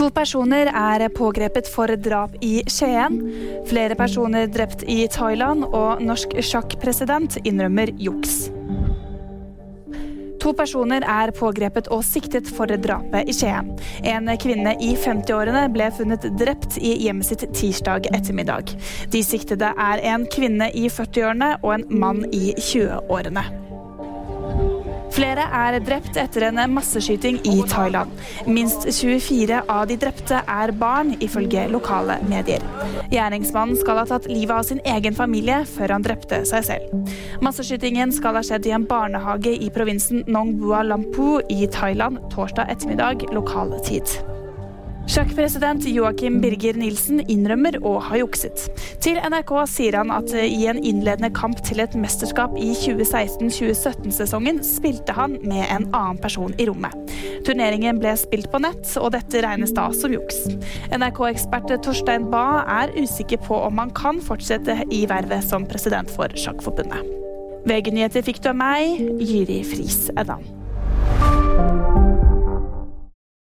To personer er pågrepet for drap i Skien. Flere personer drept i Thailand, og norsk sjakkpresident innrømmer juks. To personer er pågrepet og siktet for drapet i Skien. En kvinne i 50-årene ble funnet drept i hjemmet sitt tirsdag ettermiddag. De siktede er en kvinne i 40-årene og en mann i 20-årene. Flere er drept etter en masseskyting i Thailand. Minst 24 av de drepte er barn, ifølge lokale medier. Gjerningsmannen skal ha tatt livet av sin egen familie før han drepte seg selv. Masseskytingen skal ha skjedd i en barnehage i provinsen Nong Bua Lampu i Thailand torsdag ettermiddag lokal tid. Sjakkpresident Joakim Birger Nilsen innrømmer å ha jukset. Til NRK sier han at i en innledende kamp til et mesterskap i 2016-2017-sesongen spilte han med en annen person i rommet. Turneringen ble spilt på nett, og dette regnes da som juks. NRK-ekspert Torstein Bae er usikker på om han kan fortsette i vervet som president for Sjakkforbundet. VG-nyheter fikk du av meg, Jyri Friis Eddan.